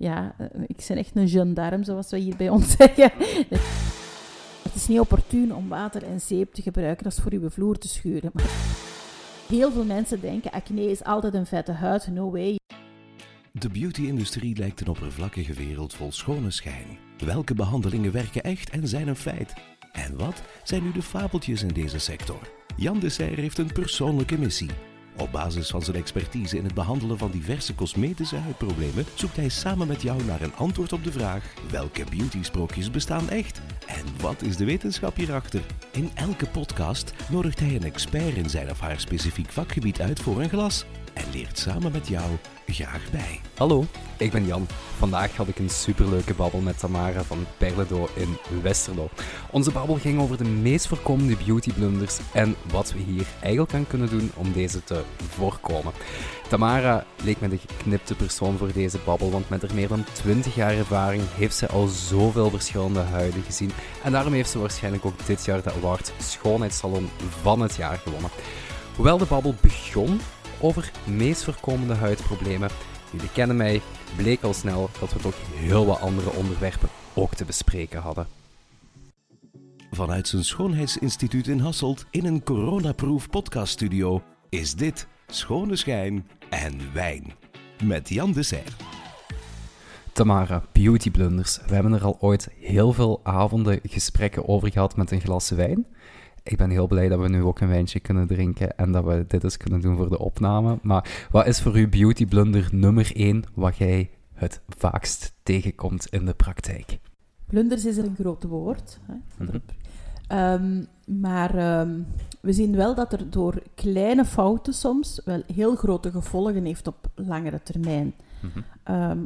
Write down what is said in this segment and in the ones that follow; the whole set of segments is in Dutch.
ja, eh, ik ben echt een gendarme, zoals we hier bij ons zeggen. Het is niet opportun om water en zeep te gebruiken als voor uw vloer te schuren. Maar heel veel mensen denken, acne is altijd een vette huid. No way. De beauty-industrie lijkt een oppervlakkige wereld vol schone schijn. Welke behandelingen werken echt en zijn een feit? En wat zijn nu de fabeltjes in deze sector? Jan de Serre heeft een persoonlijke missie. Op basis van zijn expertise in het behandelen van diverse cosmetische huidproblemen zoekt hij samen met jou naar een antwoord op de vraag: welke beauty-sprookjes bestaan echt? En wat is de wetenschap hierachter? In elke podcast nodigt hij een expert in zijn of haar specifiek vakgebied uit voor een glas en leert samen met jou graag bij. Hallo, ik ben Jan. Vandaag had ik een superleuke babbel met Tamara van Perledo in Westerlo. Onze babbel ging over de meest voorkomende beauty blunders en wat we hier eigenlijk aan kunnen doen om deze te voorkomen. Tamara leek me de geknipte persoon voor deze babbel, want met er meer dan 20 jaar ervaring heeft ze al zoveel verschillende huiden gezien. En daarom heeft ze waarschijnlijk ook dit jaar de award Schoonheidssalon van het jaar gewonnen. Hoewel de babbel begon over meest voorkomende huidproblemen. Jullie kennen mij, bleek al snel dat we toch heel wat andere onderwerpen ook te bespreken hadden. Vanuit zijn schoonheidsinstituut in Hasselt in een coronaproof podcaststudio is dit Schone Schijn en Wijn met Jan de Serre. Tamara, beauty blunders. We hebben er al ooit heel veel avonden gesprekken over gehad met een glas wijn. Ik ben heel blij dat we nu ook een wijntje kunnen drinken en dat we dit eens kunnen doen voor de opname. Maar wat is voor u beauty blunder nummer 1 wat jij het vaakst tegenkomt in de praktijk? Blunders is een groot woord. Hè? Mhm. Ehm, maar ehm, we zien wel dat er door kleine fouten soms wel heel grote gevolgen heeft op langere termijn. Mhm. Ehm,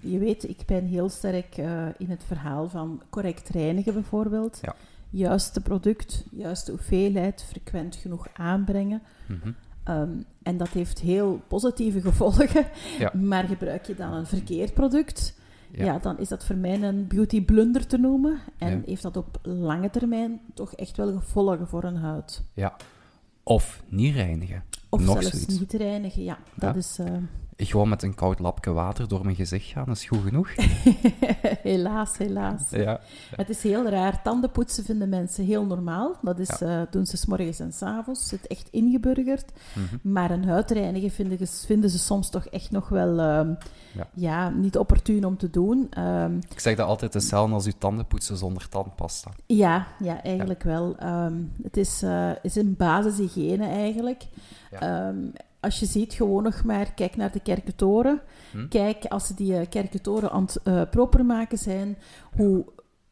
je weet, ik ben heel sterk eh, in het verhaal van correct reinigen bijvoorbeeld. Ja. Juiste product, juiste hoeveelheid, frequent genoeg aanbrengen. Mhm. Ehm, en dat heeft heel positieve gevolgen. Ja. Maar gebruik je dan een verkeerd product, Ja. ja. dan is dat voor mij een beauty blunder te noemen. En Ja. heeft dat op lange termijn toch echt wel gevolgen voor een huid. Ja. Of niet reinigen. Of Nog zelfs zoiets. niet reinigen, ja. Dat is eh, Gewoon met een koud lapje water door mijn gezicht gaan is goed genoeg. helaas, helaas. Ja. Het is heel raar. Tandenpoetsen vinden mensen heel normaal. Dat is, eh, doen ze 's morgens en 's avonds. Zit echt ingeburgerd. Mhm. Maar een huidreinigen vinden, ze- vinden ze soms toch echt nog wel ehm, Ja. ja. niet opportun om te doen. Ehm, Ik zeg dat altijd hetzelfde als uw tanden poetsen zonder tandpasta. ja, ja, eigenlijk wel. Ehm, het is, eh, is een basishygiëne eigenlijk. Ja. Als je ziet, gewoon nog maar, kijk naar de kerkentoren. Hm? Kijk, als ze die eh, kerkentoren aan het eh, proper maken zijn, hoe,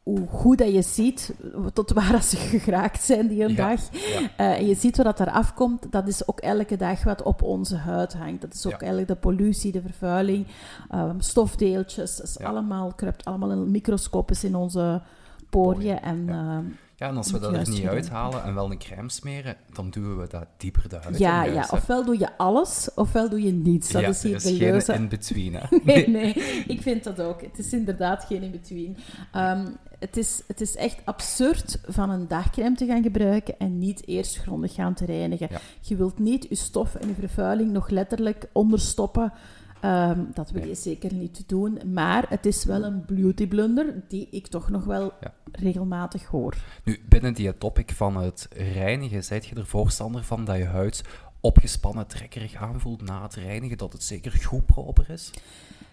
hoe goed dat je ziet tot waar ze geraakt zijn die een Ja, dag. ja. Eh, en je ziet wat dat er afkomt, dat is ook elke dag wat op onze huid hangt. Dat is ook Ja. eigenlijk de pollutie, de vervuiling, ehm, stofdeeltjes. Dat is allemaal, kruipt allemaal in microscopisch in onze poriën. En, ja. ehm, Ja, en als we dat er niet gedaan. uithalen en wel een crème smeren, dan doen we dat dieper de huid ja, ja, ofwel doe je alles, ofwel doe je niets. Dat Ja, is hier er de is geen in-between. Nee, nee, ik vind dat ook. Het is inderdaad geen in-between. Ehm, het, is, het is echt absurd van een dagcrème te gaan gebruiken en niet eerst grondig gaan te reinigen. Ja. Je wilt niet je stof en je vervuiling nog letterlijk onderstoppen. Ehm, dat wil Nee. je zeker niet doen. Maar het is wel een beauty blunder die ik toch nog wel Ja. regelmatig hoor. Nu, binnen die topic van het reinigen, zijt je er voorstander van dat je huid opgespannen, trekkerig aanvoelt na het reinigen, dat het zeker goed proper is?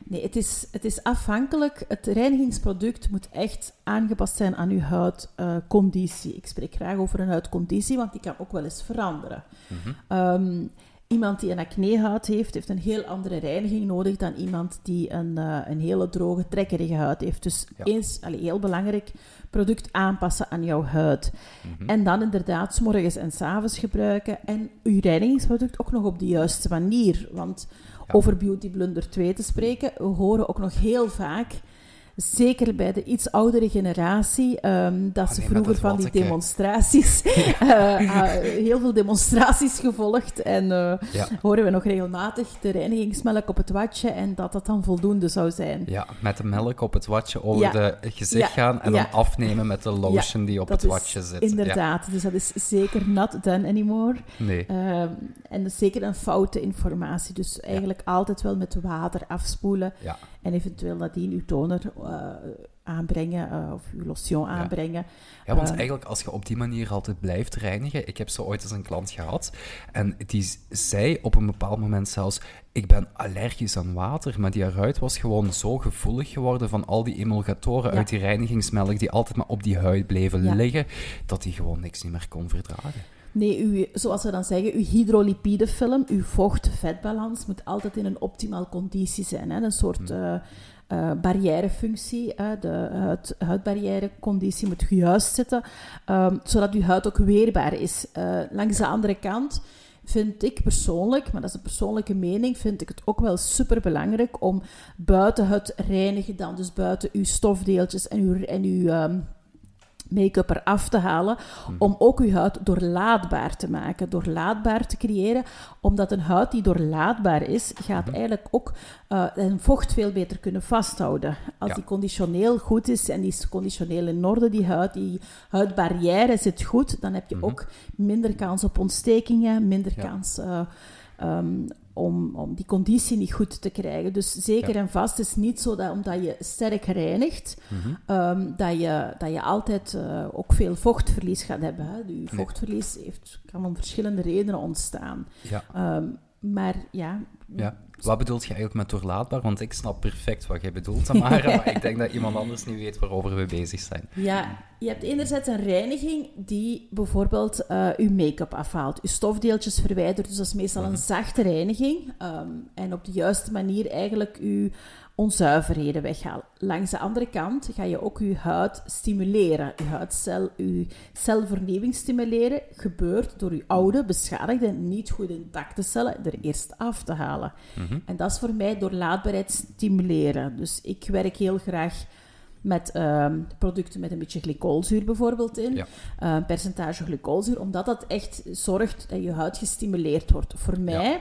Nee, het is, het is afhankelijk. Het reinigingsproduct moet echt aangepast zijn aan uw huidconditie. ik spreek graag over een huidconditie, want die kan ook wel eens veranderen. Mhm. Ehm, iemand die een acnehuid heeft, heeft een heel andere reiniging nodig dan iemand die een, eh, een hele droge, trekkerige huid heeft. Dus Ja. eens, allee, heel belangrijk, product aanpassen aan jouw huid. Mhm. En dan inderdaad, s morgens en s avonds gebruiken. En uw reinigingsproduct ook nog op de juiste manier. Want Ja. over Beauty Blunder 2 te spreken, we horen ook nog heel vaak, zeker bij de iets oudere generatie, ehm, dat Ah, ze nee, vroeger dat van die demonstraties, eh, ah, heel veel demonstraties gevolgd. En eh, Ja. horen we nog regelmatig de reinigingsmelk op het watje en dat dat dan voldoende zou zijn. Ja, met de melk op het watje over Ja. de gezicht Ja, gaan en dan afnemen met de lotion die op het watje zit. Inderdaad, dus dat is zeker not done anymore. Nee. Ehm, en dat is zeker een foute informatie. Dus eigenlijk altijd wel met water afspoelen. Ja. En eventueel nadien uw toner uh, aanbrengen uh, of uw lotion aanbrengen. Ja, want eigenlijk als je op die manier altijd blijft reinigen... Ik heb zo ooit eens een klant gehad en die zei op een bepaald moment zelfs... Ik ben allergisch aan water, maar die huid was gewoon zo gevoelig geworden van al die emulgatoren uit die reinigingsmelk die altijd maar op die huid bleven liggen, dat hij gewoon niks niet meer kon verdragen. Nee, uw, zoals we dan zeggen, uw hydrolipidefilm, uw vocht-vetbalans moet altijd in een optimaal conditie zijn. Hè? Een soort uh, uh, barrièrefunctie, uh, de huid, huidbarrièreconditie moet juist zitten, um, zodat uw huid ook weerbaar is. Uh, langs de andere kant vind ik persoonlijk, maar dat is een persoonlijke mening, vind ik het ook wel super belangrijk om buiten het reinigen dan, dus buiten uw stofdeeltjes en uw, en uw um, make-up eraf te halen, mhm. om ook uw huid doorlaatbaar te maken, doorlaatbaar te creëren, omdat een huid die doorlaatbaar is, gaat mhm. eigenlijk ook uh, een vocht veel beter kunnen vasthouden. Als die conditioneel goed is en die is conditioneel in orde, die huid, die huidbarrière zit goed, dan heb je mhm. ook minder kans op ontstekingen, minder kans uh, um, om, om die conditie niet goed te krijgen. Dus zeker en vast is niet zo dat omdat je sterk reinigt, mhm. um, dat, je, dat je altijd uh, ook veel vochtverlies gaat hebben. Hè. Je vochtverlies heeft, kan om verschillende redenen ontstaan. Ja. Um, maar ja, ja. Wat bedoelt je eigenlijk met doorlaatbaar? Want ik snap perfect wat je bedoelt, Tamara, maar ik denk dat iemand anders niet weet waarover we bezig zijn. Ja, je hebt enerzijds een reiniging die bijvoorbeeld uh, je make-up afhaalt, je stofdeeltjes verwijdert. Dus dat is meestal een mhm. zachte reiniging. Um, en op de juiste manier eigenlijk je onzuiverheden weghalen. Langs de andere kant ga je ook je huid stimuleren. Je huidcel, je celvernieuwing stimuleren gebeurt door je oude, beschadigde, niet goed intacte cellen er eerst af te halen. Mhm. En dat is voor mij doorlaatbaarheid stimuleren. Dus ik werk heel graag met ehm, producten met een beetje glycolzuur bijvoorbeeld in. Ja. Uh, percentage glycolzuur, omdat dat echt zorgt dat je huid gestimuleerd wordt. Voor mij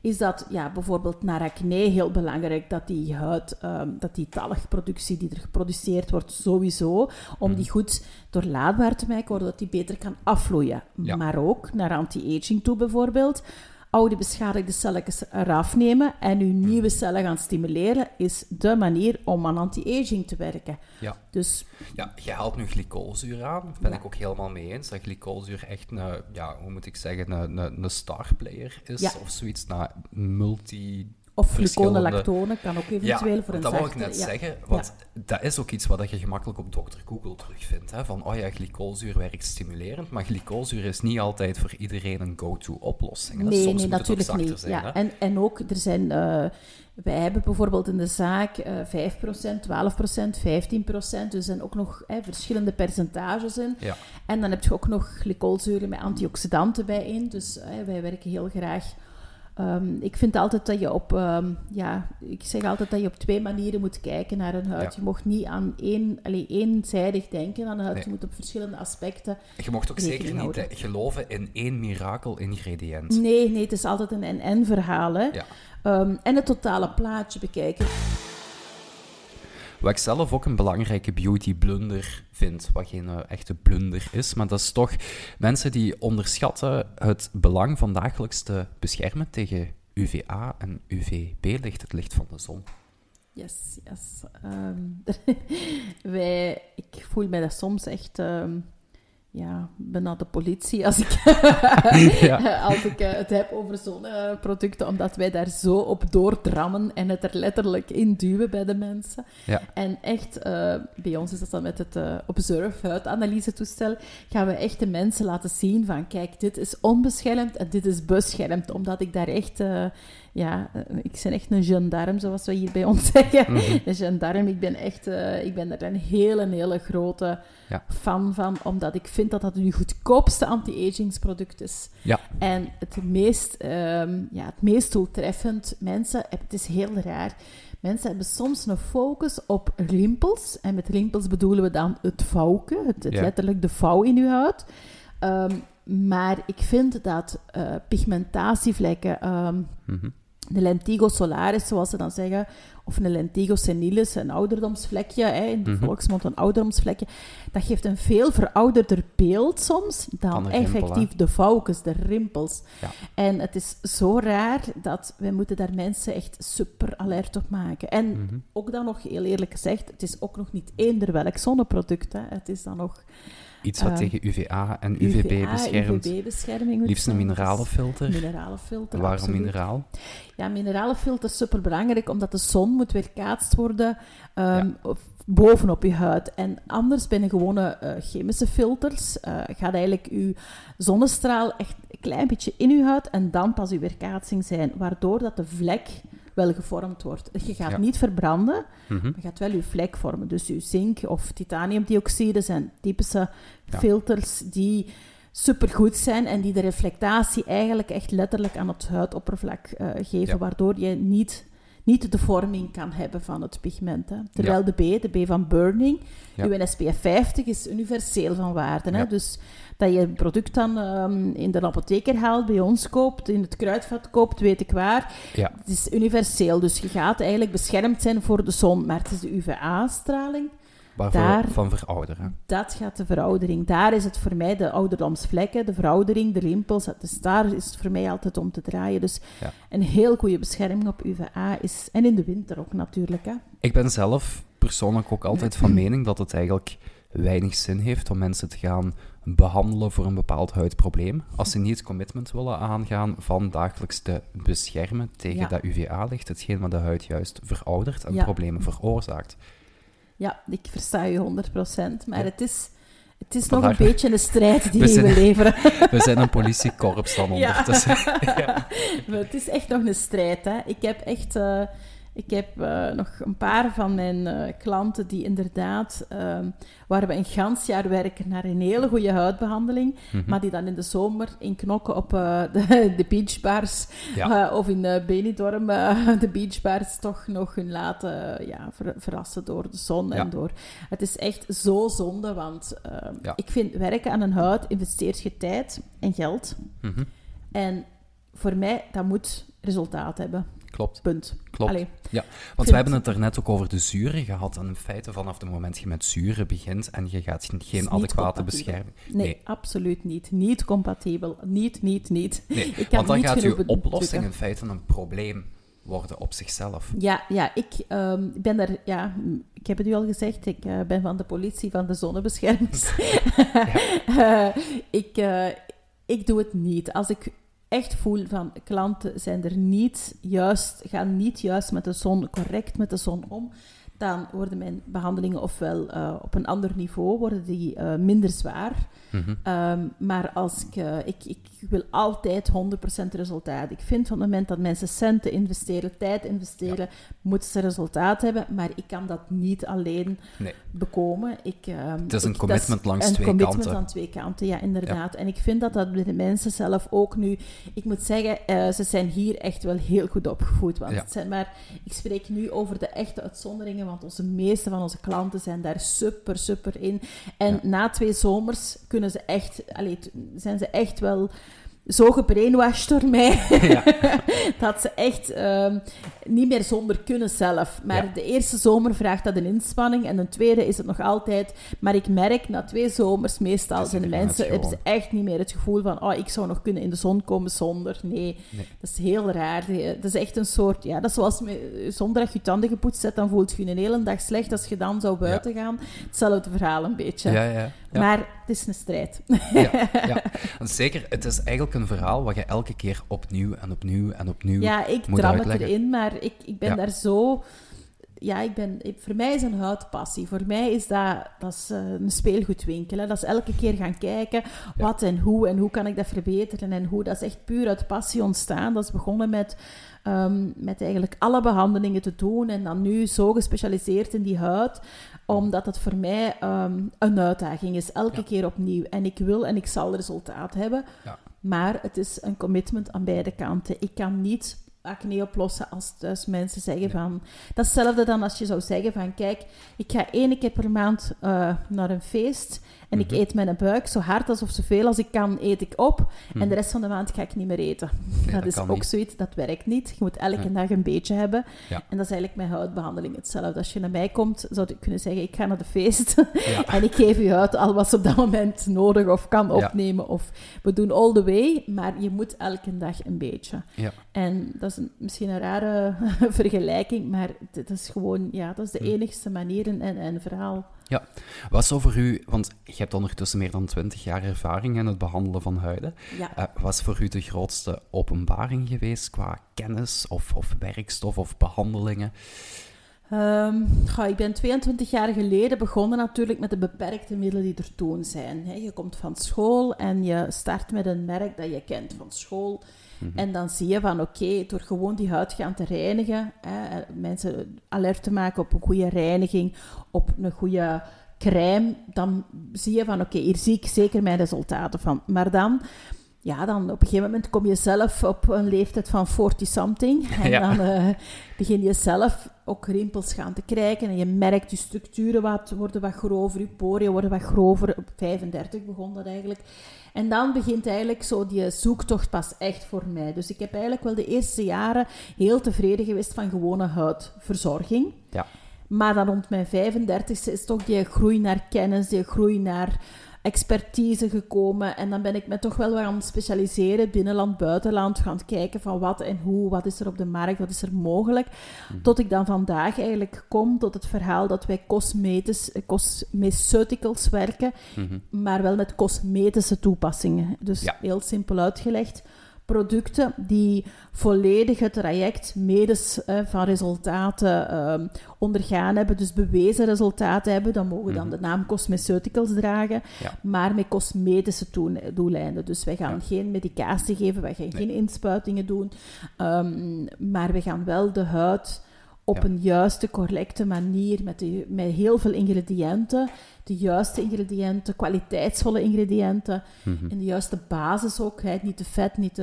is dat ja, bijvoorbeeld naar acne heel belangrijk dat die huid, um, dat die talgproductie die er geproduceerd wordt, sowieso, om die mhm. goed doorlaatbaar te maken, zodat die beter kan afvloeien. Maar ook naar anti-aging toe bijvoorbeeld oude beschadigde celletjes eraf nemen en uw nieuwe cellen gaan stimuleren, is de manier om aan anti-aging te werken. Ja. Dus, ja, je haalt nu glycolzuur aan, daar ben ik ook helemaal mee eens, dat glycolzuur echt een, ja, hoe moet ik zeggen, een, een, een starplayer is, of zoiets, naar multi of gluconolactone kan ook eventueel voor een dat wou ik net zeggen, want dat is ook iets wat je gemakkelijk op Dr. Google terugvindt. Hè? Van, oh ja, glycolzuur werkt stimulerend, maar glycolzuur is niet altijd voor iedereen een go-to-oplossing. Nee, Soms nee, natuurlijk niet. Zijn, ja. En, en ook, er zijn... Uh, wij hebben bijvoorbeeld in de zaak uh, 5%, 12%, 15%, dus er zijn ook nog verschillende percentages in. Ja. En dan heb je ook nog glycolzuren met antioxidanten bij in. Dus wij werken heel graag Um, ik vind altijd dat je op, um, ja, ik zeg altijd dat je op twee manieren moet kijken naar een huid. Je mocht niet aan één, allee, eenzijdig denken aan een huid. Je moet op verschillende aspecten. Je mocht ook zeker niet geloven in één mirakel-ingrediënt. Nee, nee, het is altijd een en-en-verhaal. Ja. Um, en het totale plaatje bekijken. Wat ik zelf ook een belangrijke beauty blunder vind, wat geen uh, echte blunder is, maar dat is toch mensen die onderschatten het belang van dagelijks te beschermen tegen UVA en UVB-licht, het licht van de zon. Yes, yes. Um, wij, ik voel mij dat soms echt um, ja, bijna de politie als ik, als ik uh, het heb over zonneproducten, omdat wij daar zo op doordrammen en het er letterlijk in duwen bij de mensen. Ja. En echt, uh, bij ons is dat dan met het Observe huidanalyse toestel, gaan we echt de mensen laten zien van, kijk, dit is onbeschermd en dit is beschermd, omdat ik daar echt ja, eh, ik ben echt een gendarme, zoals we hier bij ons zeggen. Mhm. Een gendarme, ik ben echt, uh, ik ben er een hele, hele grote ja. fan van, omdat ik vind dat dat nu goedkoopste anti-agingsproduct is. Ja. En het meest, um, ja, het meest doeltreffend, mensen, het is heel raar, mensen hebben soms een focus op rimpels. En met rimpels bedoelen we dan het vouwke, het, het letterlijk de vouw in uw huid. Um, maar ik vind dat uh, pigmentatievlekken, um, de lentigo solaris, zoals ze dan zeggen, of een lentigo senilis, een ouderdomsvlekje, hè, in de Mhm. volksmond een ouderdomsvlekje, dat geeft een veel verouderder beeld soms dan rimpel, effectief de vouwkes, de rimpels. Ja. En het is zo raar dat wij moeten daar mensen echt super alert op maken. En Mhm. ook dan nog, heel eerlijk gezegd, het is ook nog niet eender welk zonneproduct. Hè. Het is dan nog Iets wat Eh, tegen UVA en UVB UVA, beschermt. UVB-bescherming. Liefst een. Dus mineralenfilter. Mineralenfilter, Waarom absoluut. mineraal? Ja, mineralenfilter is super belangrijk, omdat de zon moet weerkaatst worden of bovenop je huid. En anders bij een gewone eh, chemische filters eh, gaat eigenlijk uw zonnestraal echt een klein beetje in uw huid en dan pas uw weerkaatsing zijn, waardoor dat de vlek wel gevormd wordt. Je gaat Ja. niet verbranden, Mhm. je gaat wel uw vlek vormen. Dus uw zink of titaniumdioxide zijn typische Ja. filters die supergoed zijn en die de reflectatie eigenlijk echt letterlijk aan het huidoppervlak eh, geven, Ja. waardoor je niet, niet de vorming kan hebben van het pigment. Hè. Terwijl de B, de B van burning, Ja. uw SPF 50 is universeel van waarde. Hè. Ja. Dus dat je een product dan ehm, in de apotheker haalt, bij ons koopt, in het kruidvat koopt, weet ik waar. Ja. Het is universeel, dus je gaat eigenlijk beschermd zijn voor de zon. Maar het is de UVA-straling, Daar- van verouderen. dat gaat de veroudering. Daar is het voor mij de ouderdomsvlekken, de veroudering, de rimpels. Dus daar is het voor mij altijd om te draaien. Dus Ja. een heel goede bescherming op UVA is... En in de winter ook natuurlijk, hè. Ik ben zelf persoonlijk ook altijd van mening dat het eigenlijk weinig zin heeft om mensen te gaan behandelen voor een bepaald huidprobleem. Als ze niet het commitment willen aangaan van dagelijks te beschermen tegen Ja. dat UVA-licht, hetgeen wat de huid juist veroudert en Ja. problemen veroorzaakt. Ja, ik versta je 100%. Maar Ja. het is, het is nog een beetje een strijd die We we, zijn- leveren. We zijn een politiekorps dan Ja. ondertussen. Maar het is echt nog een strijd. Hè. Ik heb echt... eh, ik heb eh, nog een paar van mijn eh, klanten die inderdaad, ehm, waar we een gans jaar werken naar een hele goede huidbehandeling, Mhm. maar die dan in de zomer in knokken op eh, de, de beachbars Ja. of in Benidorm de beachbars toch nog hun laten ja, ver- verrassen door de zon Ja. en door... Het is echt zo zonde, want ehm, Ja. ik vind werken aan een huid investeert je tijd en geld. Mhm. En voor mij, dat moet resultaat hebben. Klopt, Punt. klopt. Allee, Want we hebben het er net ook over de zuren gehad. En in feite, vanaf het moment dat je met zuren begint en je gaat geen, adequate bescherming... nee, Nee. absoluut niet. Niet compatibel. Niet, niet, niet. Nee, Ik want dan gaat je oplossing in feite een probleem worden op zichzelf. Ja, ja ik ehm, ben daar... Ja, ik heb het u al gezegd, ik eh, ben van de politie van de zonnebeschermers. Eh, ik, eh, ik doe het niet. Als ik echt voel van klanten zijn er niet juist, gaan niet juist met de zon, correct met de zon om, dan worden mijn behandelingen ofwel eh, op een ander niveau, worden die eh, minder zwaar. Mhm. Ehm, maar als ik, eh, ik, ik wil altijd 100% resultaat. Ik vind van het moment dat mensen centen investeren, tijd investeren, moeten ze resultaat hebben. Maar ik kan dat niet alleen Nee. bekomen. Ik, ehm, Het is een ik- commitment langs een twee commitment kanten. aan twee kanten, ja, inderdaad. En ik vind dat dat bij de mensen zelf ook nu... Ik moet zeggen, eh, ze zijn hier echt wel heel goed opgevoed. Want Ja. het zijn maar... Ik spreek nu over de echte uitzonderingen, want onze meeste van onze klanten zijn daar super, super in. En na twee zomers kunnen ze echt... Allee, zijn ze echt wel zo gebrainwashed door mij, Ja. dat ze echt ehm, niet meer zonder kunnen zelf. Maar Ja. de eerste zomer vraagt dat een inspanning en de tweede is het nog altijd... Maar ik merk, na twee zomers meestal zijn de mensen, hebben ze echt niet meer het gevoel van oh, ik zou nog kunnen in de zon komen zonder. Nee, Nee. dat is heel raar. Dat is echt een soort... Ja, dat is zoals me- zonder dat je je tanden gepoetst hebt, dan voelt je je een hele dag slecht als je dan zou buiten gaan. Hetzelfde verhaal een beetje. Ja, ja, ja. Maar het is een strijd. ja, ja. En zeker, het is eigenlijk een verhaal wat je elke keer opnieuw en opnieuw en opnieuw... Ja, ik moet dram het erin, maar ik, ik ben daar zo... Ja, ik ben, ik- voor mij is een huidpassie. Voor mij is dat, dat is, eh, een speelgoedwinkel. Hè. Dat is elke keer gaan kijken wat en hoe en hoe kan ik dat verbeteren en hoe. Dat is echt puur uit passie ontstaan. Dat is begonnen met, ehm, met eigenlijk alle behandelingen te doen en dan nu zo gespecialiseerd in die huid omdat het voor mij ehm, een uitdaging is, elke Ja. keer opnieuw. En ik wil en ik zal resultaat hebben. Ja. Maar het is een commitment aan beide kanten. Ik kan niet acne oplossen als thuis mensen zeggen van... Dat is hetzelfde dan als je zou zeggen van... Kijk, ik ga één keer per maand eh, naar een feest En ik Mhm. eet mijn buik zo hard als of zoveel als ik kan, eet ik op. En Mhm. de rest van de maand ga ik niet meer eten. Nee, dat, dat is ook niet. zoiets, dat werkt niet. Je moet elke dag een beetje hebben. Ja. En dat is eigenlijk met houtbehandeling hetzelfde. Als je naar mij komt, zou je kunnen zeggen, ik ga naar de feest. Ja. en ik geef u uit al wat ze op dat moment nodig of kan Ja. opnemen. Of we doen all the way, maar je moet elke dag een beetje. Ja. En dat is een- misschien een rare vergelijking, maar het is gewoon, ja, dat is de Hm. enigste manier en, en, en verhaal. Wat is zo voor u, want je hebt ondertussen meer dan 20 jaar ervaring in het behandelen van huiden. Ja. Eh, wat is voor u de grootste openbaring geweest qua kennis of, of werkstof of behandelingen? Ehm, goh, ik ben 22 jaar geleden begonnen natuurlijk met de beperkte middelen die er toen zijn. Je komt van school en je start met een merk dat je kent van school. Mhm. En dan zie je van oké, door gewoon die huid gaan te reinigen, hè, eh, mensen alert te maken op een goede reiniging, op een goede crème, dan zie je van oké, hier zie ik zeker mijn resultaten van. Maar dan, ja, dan op een gegeven moment kom je zelf op een leeftijd van 40-something en Ja. dan eh, begin je zelf ook rimpels gaan te krijgen en je merkt je structuren wat, worden wat grover, je poriën worden wat grover. Op 35 begon dat eigenlijk. En dan begint eigenlijk zo die zoektocht pas echt voor mij. Dus ik heb eigenlijk wel de eerste jaren heel tevreden geweest van gewone huidverzorging. Ja. Maar dan rond mijn 35ste is toch die groei naar kennis, die groei naar expertise gekomen. En dan ben ik me toch wel wat gaan specialiseren, binnenland, buitenland, gaan kijken van wat en hoe, wat is er op de markt, wat is er mogelijk. Tot ik dan vandaag eigenlijk kom tot het verhaal dat wij cosmetisch, eh, cosmeceuticals werken, Mhm. maar wel met cosmetische toepassingen. Dus Ja. heel simpel uitgelegd. Producten die volledig het traject medisch eh, van resultaten ehm, ondergaan hebben, dus bewezen resultaten hebben, dan mogen dan Mhm. de naam cosmeceuticals dragen, Ja. maar met cosmetische doeleinden. Dus wij gaan Ja. geen medicatie geven, wij gaan Nee. geen inspuitingen doen, ehm, maar we gaan wel de huid op Ja. een juiste, correcte manier, met, de, met heel veel ingrediënten, de juiste ingrediënten, kwaliteitsvolle ingrediënten, Mhm. in de juiste basis ook. Hè. Niet te vet, niet te,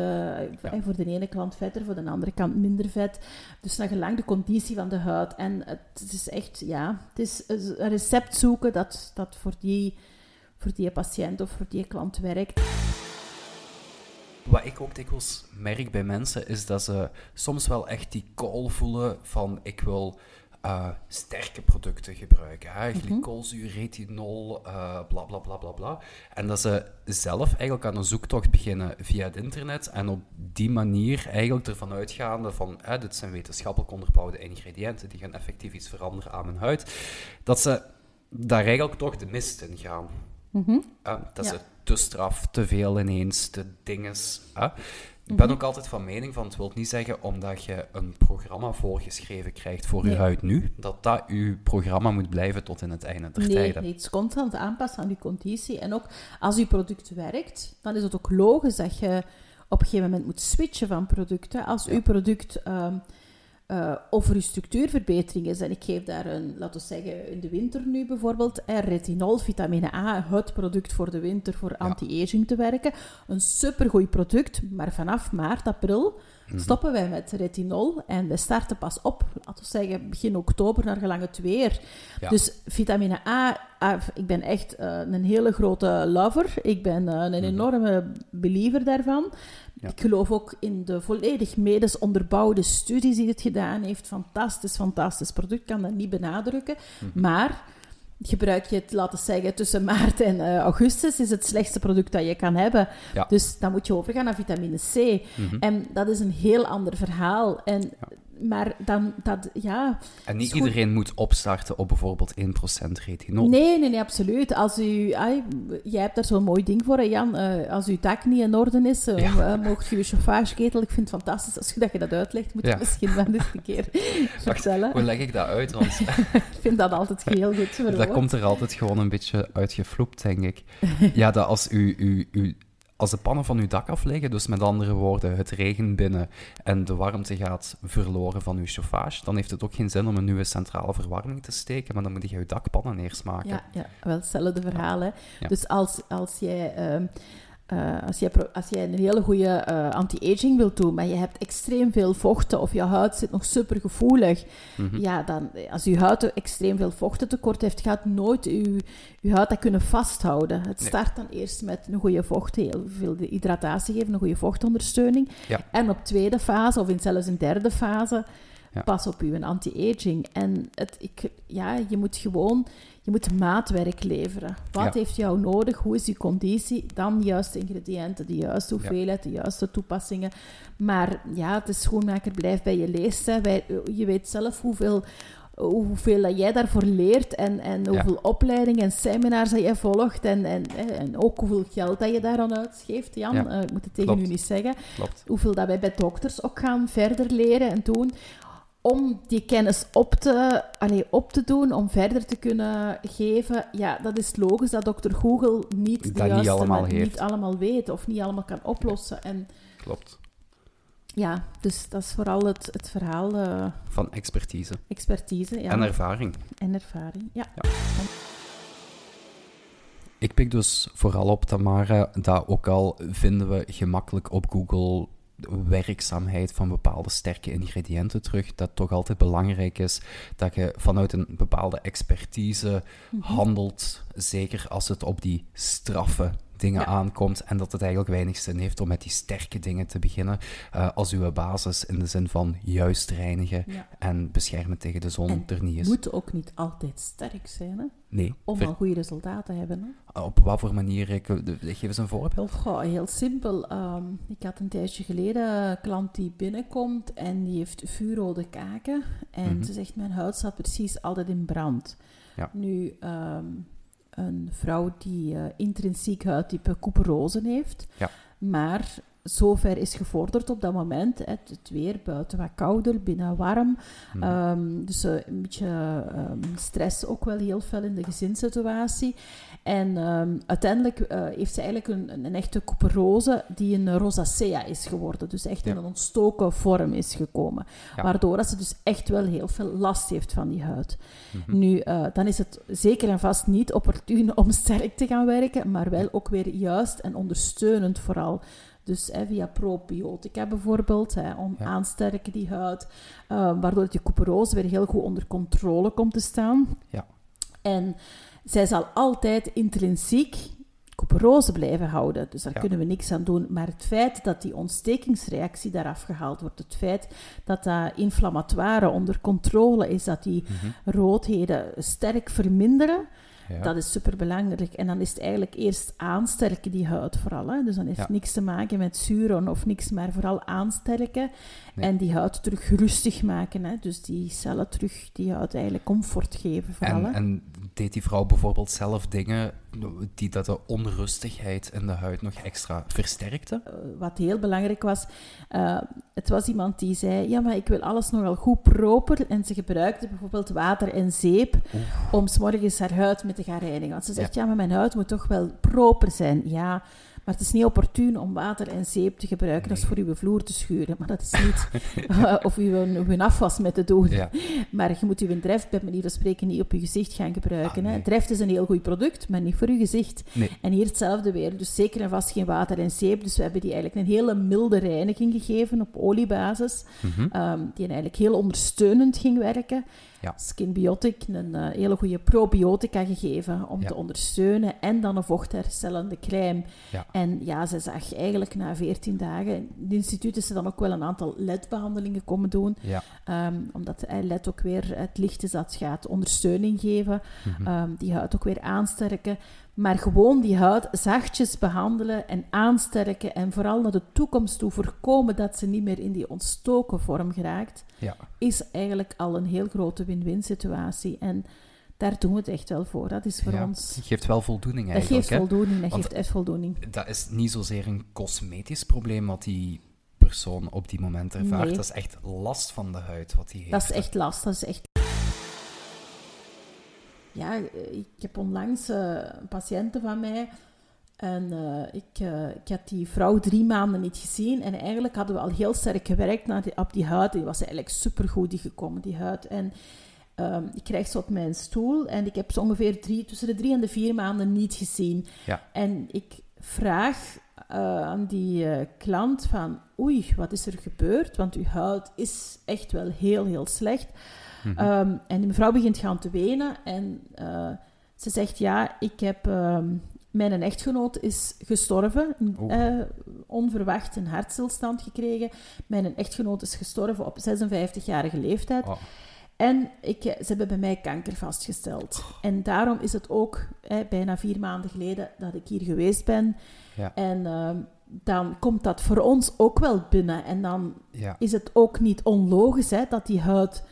Ja. hè, voor de ene kant vetter, voor de andere kant minder vet. Dus naar gelang de conditie van de huid. En het is echt, ja, het is een recept zoeken dat, dat voor, die, voor die patiënt of voor die klant werkt. Wat ik ook dikwijls merk bij mensen is dat ze soms wel echt die call voelen van ik wil eh, sterke producten gebruiken. Hè? Glycolzuur, retinol, eh, bla bla bla bla bla. En dat ze zelf eigenlijk aan een zoektocht beginnen via het internet en op die manier eigenlijk ervan uitgaande van hè, dit zijn wetenschappelijk onderbouwde ingrediënten die gaan effectief iets veranderen aan hun huid, dat ze daar eigenlijk toch de mist in gaan. Mhm. Uh, dat Ja. is te straf, te veel ineens, te dinges. Ik ben Mhm. ook altijd van mening van, het wil niet zeggen omdat je een programma voorgeschreven krijgt voor Nee. je huid nu, dat dat je programma moet blijven tot in het einde der Nee, tijden. nee, het is constant aanpassen aan je conditie. En ook als je product werkt, dan is het ook logisch dat je op een gegeven moment moet switchen van producten. Als Ja. uw product ehm eh, over uw structuurverbetering is, en ik geef daar een, laten we zeggen, in de winter nu bijvoorbeeld, eh, retinol, vitamine A, het product voor de winter voor anti-aging te werken. Een supergoed product, maar vanaf maart, april Mhm. stoppen wij met retinol en we starten pas op, laten we zeggen, begin oktober naar gelang het weer. Ja. Dus vitamine A, ik ben echt eh, een hele grote lover. Ik ben eh, een enorme believer daarvan. Ja. Ik geloof ook in de volledig medisch onderbouwde studies die het gedaan heeft. Fantastisch, fantastisch product. Ik kan dat niet benadrukken. Mhm. Maar gebruik je het, laten we zeggen, tussen maart en eh, augustus, is het slechtste product dat je kan hebben. Ja. Dus dan moet je overgaan naar vitamine C. Mhm. En dat is een heel ander verhaal. En, Maar dan, dat, ja... En niet goed. iedereen moet opstarten op bijvoorbeeld 1% retinol. Nee, nee, nee, absoluut. Als u, ai, jij hebt daar zo'n mooi ding voor, hè, Jan. Eh, als uw dak niet in orde is, eh, Ja. eh, mocht je je chauffageketel... Ik vind het fantastisch als je dat, je dat uitlegt. Moet je Ja. misschien wel eens een keer vertellen. Hoe leg ik dat uit? Want Ik vind dat altijd heel goed dat komt er altijd gewoon een beetje uitgevloept, denk ik. Ja, dat als, u, u, u, als de pannen van uw dak afliggen, dus met andere woorden, het regent binnen en de warmte gaat verloren van uw chauffage, dan heeft het ook geen zin om een nieuwe centrale verwarming te steken, maar dan moet je je dakpannen eerst maken. Ja, ja, wel hetzelfde verhaal. Hè. Ja. Dus als, als jij... ehm, eh, als, jij, als jij een hele goede eh, anti-aging wilt doen, maar je hebt extreem veel vochten of je huid zit nog super gevoelig, Mhm. ja, dan, als je huid extreem veel vochtentekort heeft, gaat nooit je, je huid dat kunnen vasthouden. Het Nee. start dan eerst met een goede vocht, heel veel de hydratatie geven, een goede vochtondersteuning. Ja. En op tweede fase, of in zelfs een derde fase, Ja. pas op je anti-aging. En het, ik, ja, je moet gewoon je moet maatwerk leveren. Wat Ja. heeft jou nodig? Hoe is je conditie? Dan de juiste ingrediënten, de juiste Ja. hoeveelheid, de juiste toepassingen. Maar ja, de schoenmaker blijft bij je leest. Hè. Wij, je weet zelf hoeveel, hoeveel dat jij daarvoor leert en, en hoeveel opleidingen en seminars dat jij volgt en, en, en ook hoeveel geld dat je daaraan uitgeeft. Jan, Ja, Eh, ik moet het tegen klopt. u niet zeggen. Klopt. Hoeveel dat wij bij dokters ook gaan verder leren en doen om die kennis op te, allee, op te doen, om verder te kunnen geven. Ja, dat is logisch dat dokter Google niet de Dat niet juiste allemaal men- heeft. niet allemaal weet of niet allemaal kan oplossen. En Klopt. ja, dus dat is vooral het, het verhaal eh, Van expertise expertise ja, en ervaring. en ervaring. Ja. Ik pik dus vooral op, Tamara, dat ook al vinden we gemakkelijk op Google werkzaamheid van bepaalde sterke ingrediënten terug, dat toch altijd belangrijk is dat je vanuit een bepaalde expertise Mhm. handelt, zeker als het op die straffe dingen Ja. aankomt en dat het eigenlijk weinig zin heeft om met die sterke dingen te beginnen eh, als uw basis in de zin van juist reinigen Ja. en beschermen tegen de zon En er niet is. moet ook niet altijd sterk zijn, hè? Nee. om Ver- al goede resultaten te hebben. Hè? op wat voor manier? Ik, geef eens een voorbeeld. Goh, heel simpel. Ehm, ik had een tijdje geleden een klant die binnenkomt en die heeft vuurrode kaken. En Mhm. ze zegt, mijn huid staat precies altijd in brand. Ja. Nu, ehm, een vrouw die eh, intrinsiek huidtype couperose heeft, Ja. maar zover is gevorderd op dat moment. hè, Het, het weer buiten wat kouder, binnen warm. Mhm. Ehm, dus eh, een beetje ehm, stress ook wel heel fel in de gezinssituatie. En ehm, uiteindelijk eh, heeft ze eigenlijk een, een, echte couperose die een rosacea is geworden. Dus echt in een ontstoken vorm is gekomen. Ja. Waardoor dat ze dus echt wel heel veel last heeft van die huid. Mhm. Nu, eh, dan is het zeker en vast niet opportun om sterk te gaan werken, maar wel ook weer juist en ondersteunend vooral. Dus hè, via probiotica bijvoorbeeld, hè, om Ja. aansterken die huid, eh, waardoor die couperose weer heel goed onder controle komt te staan. Ja. En zij zal altijd intrinsiek couperose blijven houden, dus daar Ja. kunnen we niks aan doen. Maar het feit dat die ontstekingsreactie daar afgehaald wordt, het feit dat dat inflammatoire onder controle is, dat die Mhm. roodheden sterk verminderen, Ja. dat is superbelangrijk. En dan is het eigenlijk eerst aansterken, die huid vooral. Hè? Dus dan heeft Ja. niks te maken met zuren of niks, maar vooral aansterken. Nee. En die huid terug rustig maken. Hè? Dus die cellen terug die huid eigenlijk comfort geven vooral. En, hè. en deed die vrouw bijvoorbeeld zelf dingen die dat de onrustigheid in de huid nog extra versterkten? Eh, wat heel belangrijk was, eh, het was iemand die zei, ja, maar ik wil alles nogal goed proper. En ze gebruikte bijvoorbeeld water en zeep om 's morgens haar huid mee te gaan reinigen. Want ze zegt, ja. maar mijn huid moet toch wel proper zijn. Ja, maar het is niet opportun om water en zeep te gebruiken. Is voor uw vloer te schuren. Maar dat is niet of uw, uw afwas mee te doen. Ja. Maar je moet uw dreft, bij manier van spreken, niet op je gezicht gaan gebruiken. Ah, hè. nee. Dreft is een heel goed product, maar niet voor uw gezicht. Nee. En hier hetzelfde weer. Dus zeker en vast geen water en zeep. Dus we hebben die eigenlijk een hele milde reiniging gegeven op oliebasis. Mhm. ehm, die eigenlijk heel ondersteunend ging werken. Ja. Skinbiotic, een eh, hele goede probiotica gegeven om Ja. te ondersteunen. En dan een vochtherstellende crème. Ja. En ja, ze zag eigenlijk na 14 dagen... In het instituut is ze dan ook wel een aantal LED-behandelingen komen doen. Ehm, omdat eh, LED ook weer het licht is dat gaat ondersteuning geven. Mhm. Ehm, die huid ook weer aansterken. Maar gewoon die huid zachtjes behandelen en aansterken. En vooral naar de toekomst toe voorkomen dat ze niet meer in die ontstoken vorm geraakt. Ja. Is eigenlijk al een heel grote win-win situatie. En daar doen we het echt wel voor. Dat is voor Ja. ons... Geeft wel voldoening Dat eigenlijk. geeft hè? voldoening. Dat geeft echt voldoening. Dat is niet zozeer een cosmetisch probleem wat die persoon op die moment ervaart. Nee. Dat is echt last van de huid wat hij heeft. Dat is echt last. Dat is echt... Ja, eh, ik heb onlangs eh, een patiënte van mij en eh, ik, ik had die vrouw drie maanden niet gezien en eigenlijk hadden we al heel sterk gewerkt naar die, op die huid. Die was eigenlijk supergoed die gekomen, die huid. En ehm, ik krijg ze op mijn stoel en ik heb ze ongeveer drie, tussen de drie en de vier maanden niet gezien. Ja. En ik vraag aan die klant van, oei, wat is er gebeurd? Want uw huid is echt wel heel, heel slecht. Mhm. Ehm, en die mevrouw begint gaan te wenen en eh, ze zegt, ja, ik heb... ehm, mijn echtgenoot is gestorven, Oeh. eh, onverwacht een hartstilstand gekregen. Mijn echtgenoot is gestorven op 56-jarige leeftijd. Oh. En ik, ze hebben bij mij kanker vastgesteld. En daarom is het ook bijna vier maanden geleden dat ik hier geweest ben. Ja. En ehm, dan komt dat voor ons ook wel binnen. En dan Ja. is het ook niet onlogisch hè, dat die huid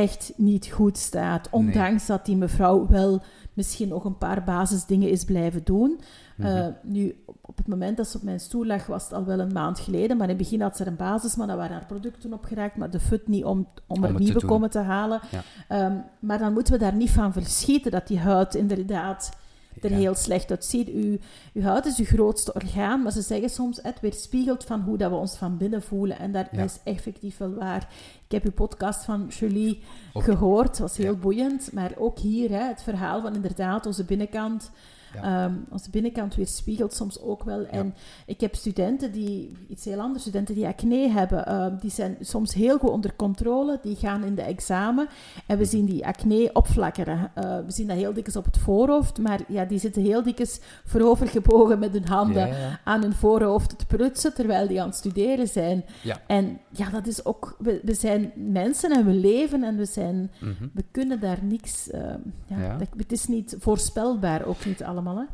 echt niet goed staat. Ondanks dat die mevrouw wel misschien nog een paar basisdingen is blijven doen. Mhm. Eh, nu, op, op het moment dat ze op mijn stoel lag, was het al wel een maand geleden. Maar in het begin had ze er een basis, maar dan waren haar producten opgeraakt. Maar de fut niet om, om er nieuwe komen te halen. Ja. Ehm, maar dan moeten we daar niet van verschieten dat die huid inderdaad er Ja. heel slecht uitziet. Uw, uw huid is uw grootste orgaan, maar ze zeggen soms het weerspiegelt van hoe dat we ons van binnen voelen. En dat Ja. is effectief wel waar. Ik heb uw podcast van Julie Ook- gehoord, was heel boeiend. Maar ook hier, hè, het verhaal van inderdaad onze binnenkant... Ja. Ehm, onze binnenkant weerspiegelt soms ook wel. En ik heb studenten die, iets heel anders, studenten die acne hebben, ehm, die zijn soms heel goed onder controle, die gaan in de examen en we zien die acne opflakkeren. Eh, we zien dat heel dikwijls op het voorhoofd, maar ja, die zitten heel dikwijls voorovergebogen met hun handen Ja, aan hun voorhoofd te prutsen terwijl die aan het studeren zijn. En ja, dat is ook, we, we zijn mensen en we leven en we zijn, Mhm. we kunnen daar niks, ehm, ja, Ja. dat- het is niet voorspelbaar, ook niet allemaal. Hè?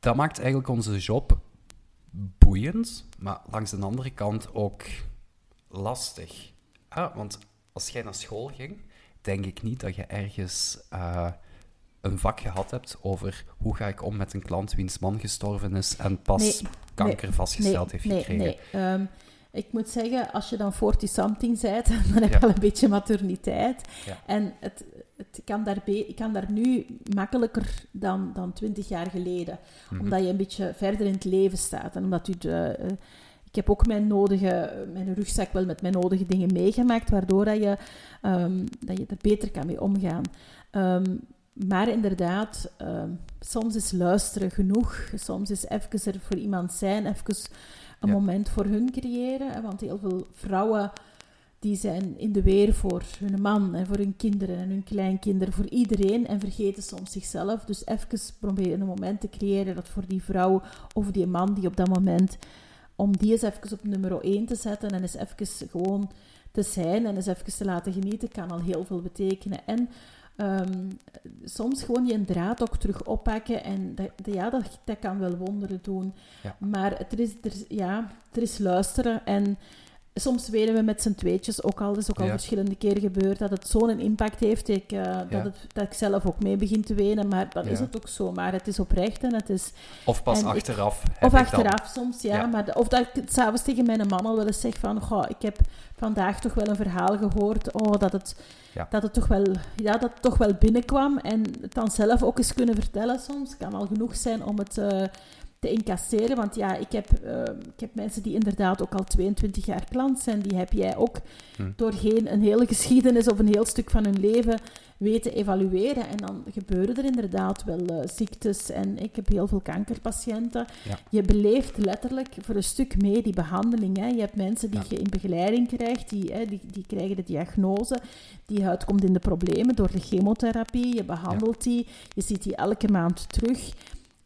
Dat maakt eigenlijk onze job boeiend, maar langs de andere kant ook lastig. Ah, want als jij naar school ging, denk ik niet dat je ergens eh, een vak gehad hebt over hoe ga ik om met een klant wiens man gestorven is en pas Nee, kanker vastgesteld heeft gekregen. Nee, Ehm, ik moet zeggen, als je dan 40-something bent, dan heb je Ja. al een beetje materniteit. Ja. En het, het kan daar ik kan daar nu makkelijker dan, dan 20 jaar geleden. Mhm. Omdat je een beetje verder in het leven staat. En omdat u de, eh, ik heb ook mijn, nodige, mijn rugzak wel met mijn nodige dingen meegemaakt, waardoor dat je, ehm, dat je er beter kan mee omgaan. Ehm, maar inderdaad, ehm, soms is luisteren genoeg. Soms is even er voor iemand zijn, even een Ja. moment voor hun creëren. Want heel veel vrouwen die zijn in de weer voor hun man en voor hun kinderen en hun kleinkinderen, voor iedereen en vergeten soms zichzelf. Dus even proberen een moment te creëren dat voor die vrouw of die man die op dat moment, om die eens even op nummer 1 te zetten en eens even gewoon te zijn en eens even te laten genieten, kan al heel veel betekenen. En ehm, soms gewoon je draad ook terug oppakken en dat, ja, dat, dat kan wel wonderen doen. Ja. Maar er is, er, ja, er is luisteren en soms weten we met z'n tweetjes ook al, dat is ook al Ja. verschillende keren gebeurd, dat het zo'n impact heeft ik, eh, Ja. dat, het, dat ik zelf ook mee begin te wenen, maar dan is het ook zo. Maar het is oprecht en het is... Of pas ik- achteraf. Of dan- achteraf soms, ja. Maar de- of dat ik het s'avonds tegen mijn man al wel eens zeg van... Goh, ik heb vandaag toch wel een verhaal gehoord. Oh, dat het, dat het toch, wel, ja, dat het toch wel binnenkwam. En het dan zelf ook eens kunnen vertellen soms. Kan al genoeg zijn om het eh, te incasseren. Want ja, ik heb, eh, ik heb mensen die inderdaad ook al 22 jaar klant zijn. Die heb jij ook Hm. doorheen een hele geschiedenis of een heel stuk van hun leven weten evalueren. En dan gebeuren er inderdaad wel eh, ziektes. En ik heb heel veel kankerpatiënten. Ja. Je beleeft letterlijk voor een stuk mee die behandeling. Hè. Je hebt mensen die Ja. je in begeleiding krijgt, die, hè, die, die krijgen de diagnose. Die huid komt in de problemen door de chemotherapie. Je behandelt die, je ziet die elke maand terug.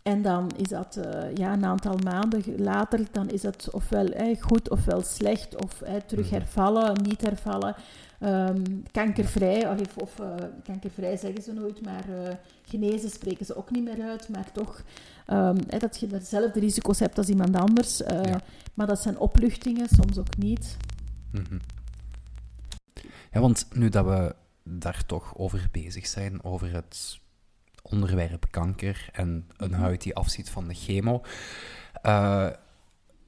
En dan is dat eh, ja, een aantal maanden later, dan is dat ofwel goed ofwel slecht, of terug Mhm. hervallen, niet hervallen. Ehm, kankervrij, of, of eh, kankervrij zeggen ze nooit, maar eh, genezen spreken ze ook niet meer uit. Maar toch, ehm, dat je dezelfde risico's hebt als iemand anders. Ja. Maar dat zijn opluchtingen, soms ook niet. Mhm. Ja, want nu dat we daar toch over bezig zijn, over het onderwerp kanker en een Mhm. huid die afziet van de chemo, eh,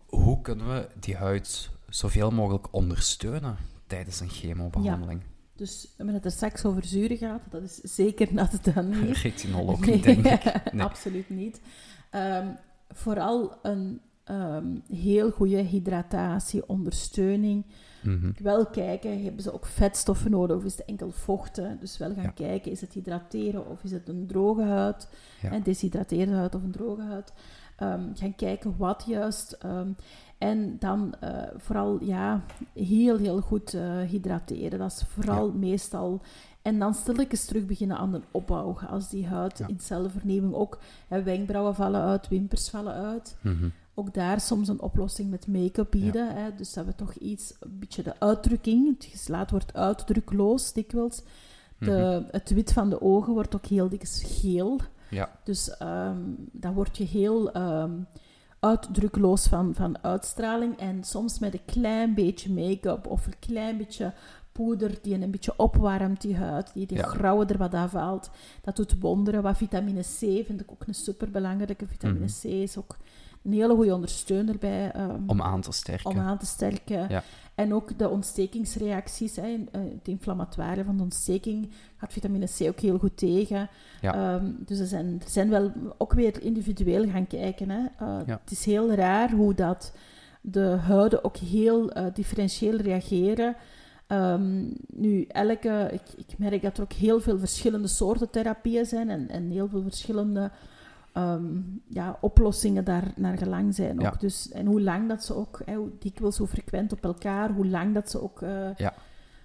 hoe kunnen we die huid zoveel mogelijk ondersteunen tijdens een chemobehandeling? Dus we hebben het er straks over zuren gehad. Dat is zeker natte dan niet. Retinol ook Nee, niet, denk ik. Nee. absoluut niet. Ehm, vooral een ehm, heel goede hydratatie, ondersteuning. Mhm. Wel kijken, hebben ze ook vetstoffen nodig of is het enkel vochten? Dus wel gaan Ja. kijken, is het hydrateren of is het een droge huid? Ja. Een deshydrateerde huid of een droge huid? ehm, gaan kijken wat juist. ehm, en dan eh, vooral ja, heel, heel goed eh, hydrateren. Dat is vooral meestal. En dan stilletjes terug beginnen aan de opbouw. Als die huid Ja. in celvernieuwing ook... Hè, wenkbrauwen vallen uit, wimpers vallen uit. Mhm. Ook daar soms een oplossing met make-up bieden. Hè, dus dat we toch iets, een beetje de uitdrukking... Het geslaat wordt uitdrukloos dikwijls. De, Mhm. Het wit van de ogen wordt ook heel dikwijls geel. Ja, Dus ehm dan word je heel ehm, uitdrukloos van, van uitstraling. En soms met een klein beetje make-up of een klein beetje poeder die een beetje opwarmt die huid, die de Ja. grauwe er wat afhaalt. Dat doet wonderen. Wat vitamine C vind ik ook een superbelangrijke. Vitamine Mhm. C is ook een hele goede ondersteuner bij... ehm, om aan te sterken. om aan te sterken. Ja. En ook de ontstekingsreacties, hè, eh, het inflammatoire van de ontsteking gaat vitamine C ook heel goed tegen. Ja. Ehm, dus er zijn, er zijn wel ook weer individueel gaan kijken. Hè. Eh, Ja. Het is heel raar hoe dat de huiden ook heel eh, differentieel reageren. Ehm, nu, elke, ik, ik merk dat er ook heel veel verschillende soorten therapieën zijn en, en heel veel verschillende ehm, ja, oplossingen daar naar gelang zijn. Ook. Ja. Dus, en hoe lang dat ze ook, hè, hoe dikwijls, hoe frequent op elkaar, hoe lang dat ze ook... eh, Ja.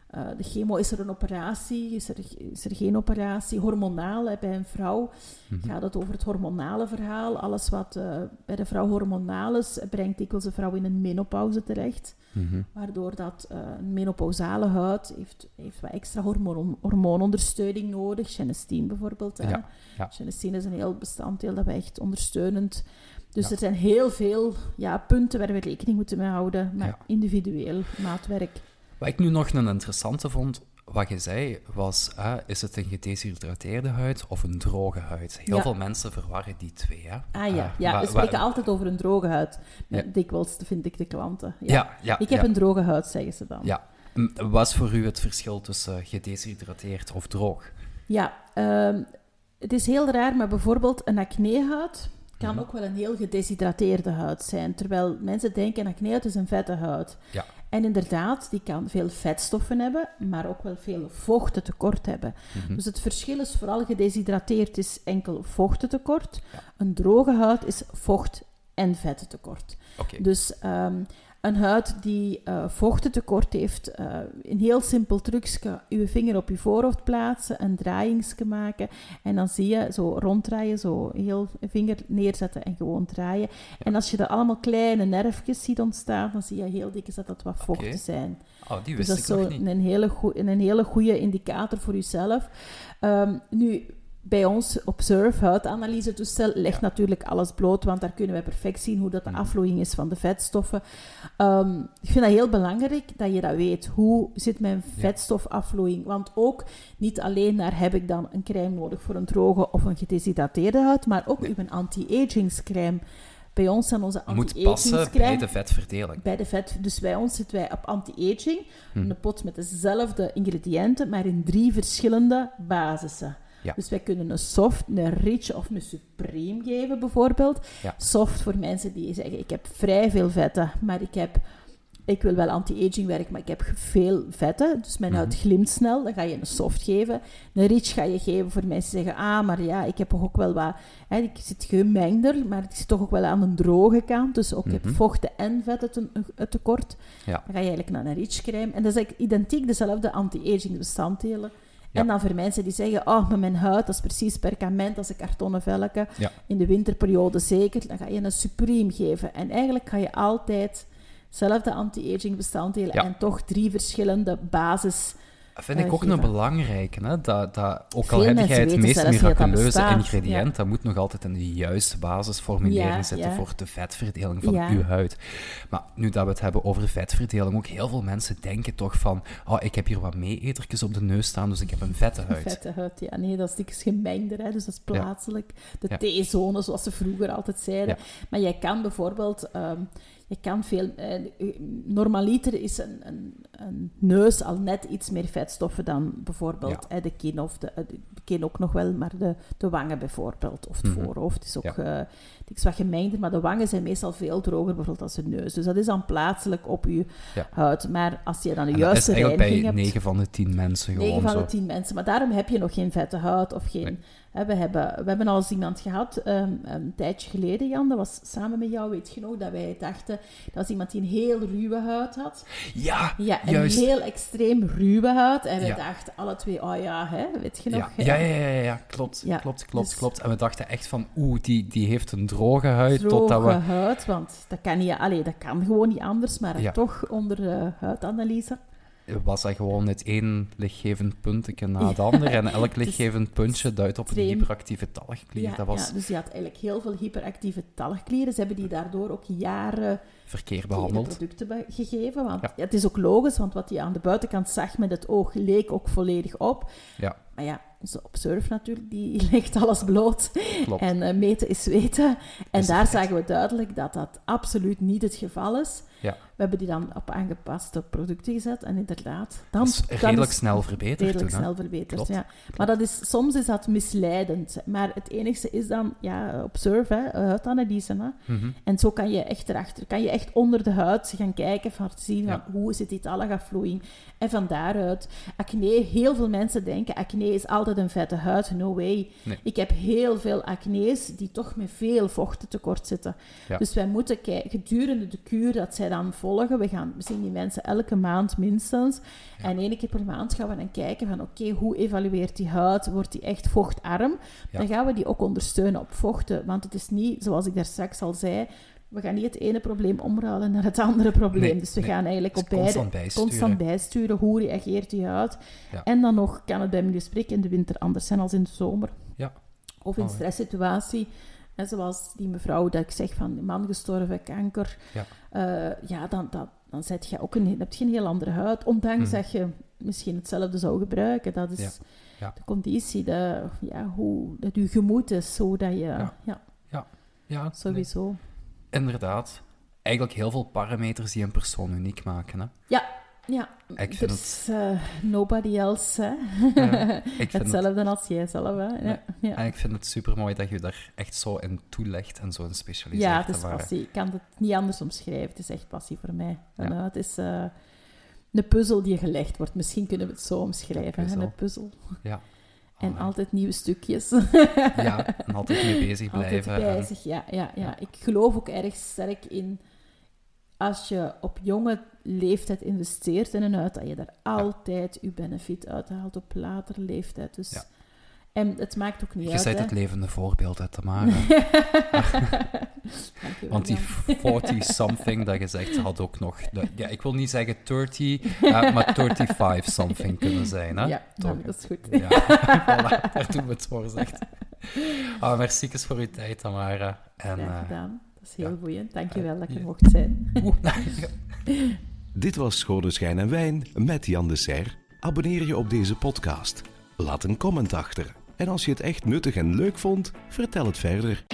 Eh, de chemo, is er een operatie? Is er, is er geen operatie? Hormonaal, hè, bij een vrouw Mhm. gaat het over het hormonale verhaal. Alles wat eh, bij de vrouw hormonaal is, brengt dikwijls de vrouw in een menopauze terecht. Mhm. Waardoor dat eh, een menopausale huid heeft, heeft wat extra hormoon, hormoonondersteuning nodig. Genesteen bijvoorbeeld. Hè. Ja, ja. Genesteen is een heel bestanddeel dat wij echt ondersteunend... Dus Ja. er zijn heel veel ja, punten waar we rekening moeten mee houden. Maar individueel, maatwerk. Wat ik nu nog een interessante vond, wat je zei, was: eh, is het een gedeshydrateerde huid of een droge huid? Heel Ja. veel mensen verwarren die twee. Hè? Ah ja, Eh, ja wa- we wa- spreken altijd over een droge huid. Ja. Dikwijls vind ik de klanten. Ja. Ja, ja, ik heb ja. een droge huid, zeggen ze dan. Ja. M, Wat is voor u het verschil tussen gedeshydrateerd of droog? Ja, ehm, het is heel raar, maar bijvoorbeeld een acnehuid kan ook wel een heel gedeshydrateerde huid zijn. Terwijl mensen denken, een acnehuid is een vette huid. Ja. En inderdaad, die kan veel vetstoffen hebben, maar ook wel veel vochtentekort hebben. Mhm. Dus het verschil is vooral gedeshydrateerd is enkel vochtentekort. Ja. Een droge huid is vocht- en vettentekort. Oké. Dus ehm, een huid die eh vochtentekort heeft, eh, een heel simpel trucje, uw vinger op je voorhoofd plaatsen, een draaiingsje maken en dan zie je zo ronddraaien, zo heel vinger neerzetten en gewoon draaien. En als je er allemaal kleine nerfjes ziet ontstaan, dan zie je heel dikwijls dat dat wat vochten Oké. zijn. Oh, die Dus dat is zo een hele, een hele goede indicator voor jezelf. Ehm, nu, bij ons Observe huidanalyse-toestel legt Ja. natuurlijk alles bloot, want daar kunnen we perfect zien hoe dat de Mhm. afvloeiing is van de vetstoffen. Ehm, ik vind dat heel belangrijk dat je dat weet. Hoe zit mijn vetstofafvloeiing? Want ook niet alleen naar heb ik dan een crème nodig voor een droge of een gedeshydrateerde huid, maar ook Nee. uw anti-agingscrème. Bij ons zijn onze Moet passen bij de vetverdeling. bij de vet. Dus bij ons zitten wij op anti-aging. Hm. Een pot met dezelfde ingrediënten, maar in drie verschillende basissen. Ja. Dus wij kunnen een soft, een rich of een supreme geven, bijvoorbeeld. Ja. Soft voor mensen die zeggen, ik heb vrij veel vetten, maar ik heb... Ik wil wel anti-aging werken, maar ik heb veel vetten, dus mijn Mhm. huid glimt snel. Dan ga je een soft geven. Een rich ga je geven voor mensen die zeggen, ah, maar ja, ik heb ook wel wat... Hè, ik zit gemengder, maar ik zit toch ook wel aan een droge kant. Dus ook ik Mhm. heb vochten en vetten te- tekort. Ja. Dan ga je eigenlijk naar een rich crème. En dat is eigenlijk identiek dezelfde anti-aging bestanddelen. Ja. En dan voor mensen die zeggen, oh, met mijn huid, dat is precies perkament, als een kartonnen velken. Ja. In de winterperiode zeker. Dan ga je een Supreme geven. En eigenlijk ga je altijd dezelfde anti-aging bestanddelen Ja. en toch drie verschillende basis... Dat vind ik ook een belangrijke. Hè? Dat, dat, ook al heb jij het meest miraculeuze ingrediënt, dat moet nog altijd in de juiste basisformulering zitten voor de vetverdeling van uw huid. Maar nu dat we het hebben over vetverdeling, ook heel veel mensen denken toch van, oh, ik heb hier wat meeetertjes op de neus staan, dus ik heb een vette huid. Vette huid, ja. Nee, dat is dikwijls gemengder, hè, dus dat is plaatselijk. De. T-zone, zoals ze vroeger altijd zeiden. Maar jij kan bijvoorbeeld... ehm, je kan veel... eh, normaliter is een, een, een neus al net iets meer vetstoffen dan bijvoorbeeld Ja. eh, de kin. Of de, eh, de kin ook nog wel, maar de, de wangen bijvoorbeeld. Of het Mhm. voorhoofd is ook Ja. eh, is wat gemengder. Maar de wangen zijn meestal veel droger bijvoorbeeld als de neus. Dus dat is dan plaatselijk op je Ja. huid. Maar als je dan de En juiste reiniging bij hebt... 9 van de 10 mensen gewoon 9 van zo. de 10 mensen. Maar daarom heb je nog geen vette huid of geen Nee. We, hebben, we hebben al eens iemand gehad, ehm, een tijdje geleden, Jan, dat was samen met jou, weet je nog, dat wij dachten, dat was iemand die een heel ruwe huid had. Ja, Ja, een juist. heel extreem ruwe huid. En we Ja. dachten alle twee, oh ja, hè, weet je nog? Ja, ja, ja, ja, ja, klopt, Ja, klopt, klopt, dus- klopt. En we dachten echt van, oeh, die, die heeft een droge huid, Droge totdat we... huid, want dat kan, niet, allee, dat kan gewoon niet anders, maar toch onder de huidanalyse. Was dat gewoon het één lichtgevend puntje na het ander. En elk lichtgevend puntje duidt op een hyperactieve talgklier. Ja, dat was ja, dus die had eigenlijk heel veel hyperactieve talgklieren. Ze hebben die daardoor ook jaren verkeerd verkeerde behandeld. producten be- gegeven. Want Ja. ja, het is ook logisch, want wat hij aan de buitenkant zag met het oog leek ook volledig op. Ja, Maar ja, onze Observe natuurlijk, die legt alles bloot. klopt. En eh, meten is weten. En Is daar zagen we duidelijk dat dat absoluut niet het geval is. Ja. We hebben die dan op aangepaste producten gezet. En inderdaad, dan, Dat is redelijk is snel verbeterd redelijk toen, hè? snel verbeterd. Klopt. Ja. Maar dat is, soms is dat misleidend. Maar het enige is dan, ja, observe, hè, huidanalyse. Hè. Mhm. En zo kan je echt erachter, kan je echt onder de huid gaan kijken, van te zien Ja. van, hoe zit die talgafvloeiing. En van daaruit, acne, heel veel mensen denken, acne is altijd een vette huid. No way. Nee. Ik heb heel veel acne's die toch met veel vochtentekort zitten. Ja. Dus wij moeten kijken, gedurende de kuur dat zij dan volgen, we, gaan, zien die mensen elke maand minstens. Ja. En één keer per maand gaan we dan kijken van, oké, hoe evalueert die huid? Wordt die echt vochtarm? Dan gaan we die ook ondersteunen op vochten. Want het is niet, zoals ik daar straks al zei, we gaan niet het ene probleem omruilen naar het andere probleem. Nee, dus we nee. gaan eigenlijk Dus op beide constant bijsturen. constant bijsturen. Hoe reageert die huid? Ja. En dan nog kan het bij milieusprik in de winter anders zijn als in de zomer. Ja. Of in Oh, stresssituatie. En zoals die mevrouw dat ik zeg van man gestorven, kanker. Ja. Eh, ja, dan, dan, dan zet je ook een, heb je een heel andere huid. Ondanks Mhm. dat je misschien hetzelfde zou gebruiken. Dat is Ja. Ja. de conditie, de, ja, hoe dat je gemoed is, zodat je... Ja. Ja, Ja, nee, sowieso. Inderdaad. Eigenlijk heel veel parameters die een persoon uniek maken. Hè? Ja, Ik er vind is eh, nobody else, hè. Ja, ik het, Hetzelfde als jij zelf, hè. Ja, ja. en ik vind het super mooi dat je daar echt zo in toelegt en zo in specialiseert. ja het is passie. Ik kan het niet anders omschrijven. Het is echt passie voor mij. En, Ja. het is eh, een puzzel die gelegd wordt. Misschien kunnen we het zo omschrijven. Een puzzel. Ja. En altijd nieuwe stukjes. Ja, en altijd mee bezig Altijd blijven. en- bezig, ja, ja, ja. Ja. Ik geloof ook erg sterk in... Als je op jonge leeftijd investeert in een huid, dat je daar altijd je benefit uithaalt op latere leeftijd. Dus, Ja. En het maakt ook niet Je uit, bent hè. het levende voorbeeld uit Tamara. Dankjewel, Want die Jan. 40-something dat je zegt, had ook nog... de- ja, ik wil niet zeggen 30, eh, maar 35-something kunnen zijn. Hè? Ja, Toch? nou, dat is goed. Ja, voilà, daar doen we het voor, zegt. Ah, merci voor uw tijd, Tamara. En, Graag eh, gedaan. Dat is heel ja. boeiend. Dankjewel dat ik er ja. mocht zijn. Dit was Schone Schijn en Wijn met Jan de Serre. Abonneer je op deze podcast. Laat een comment achter. En als je het echt nuttig en leuk vond, vertel het verder.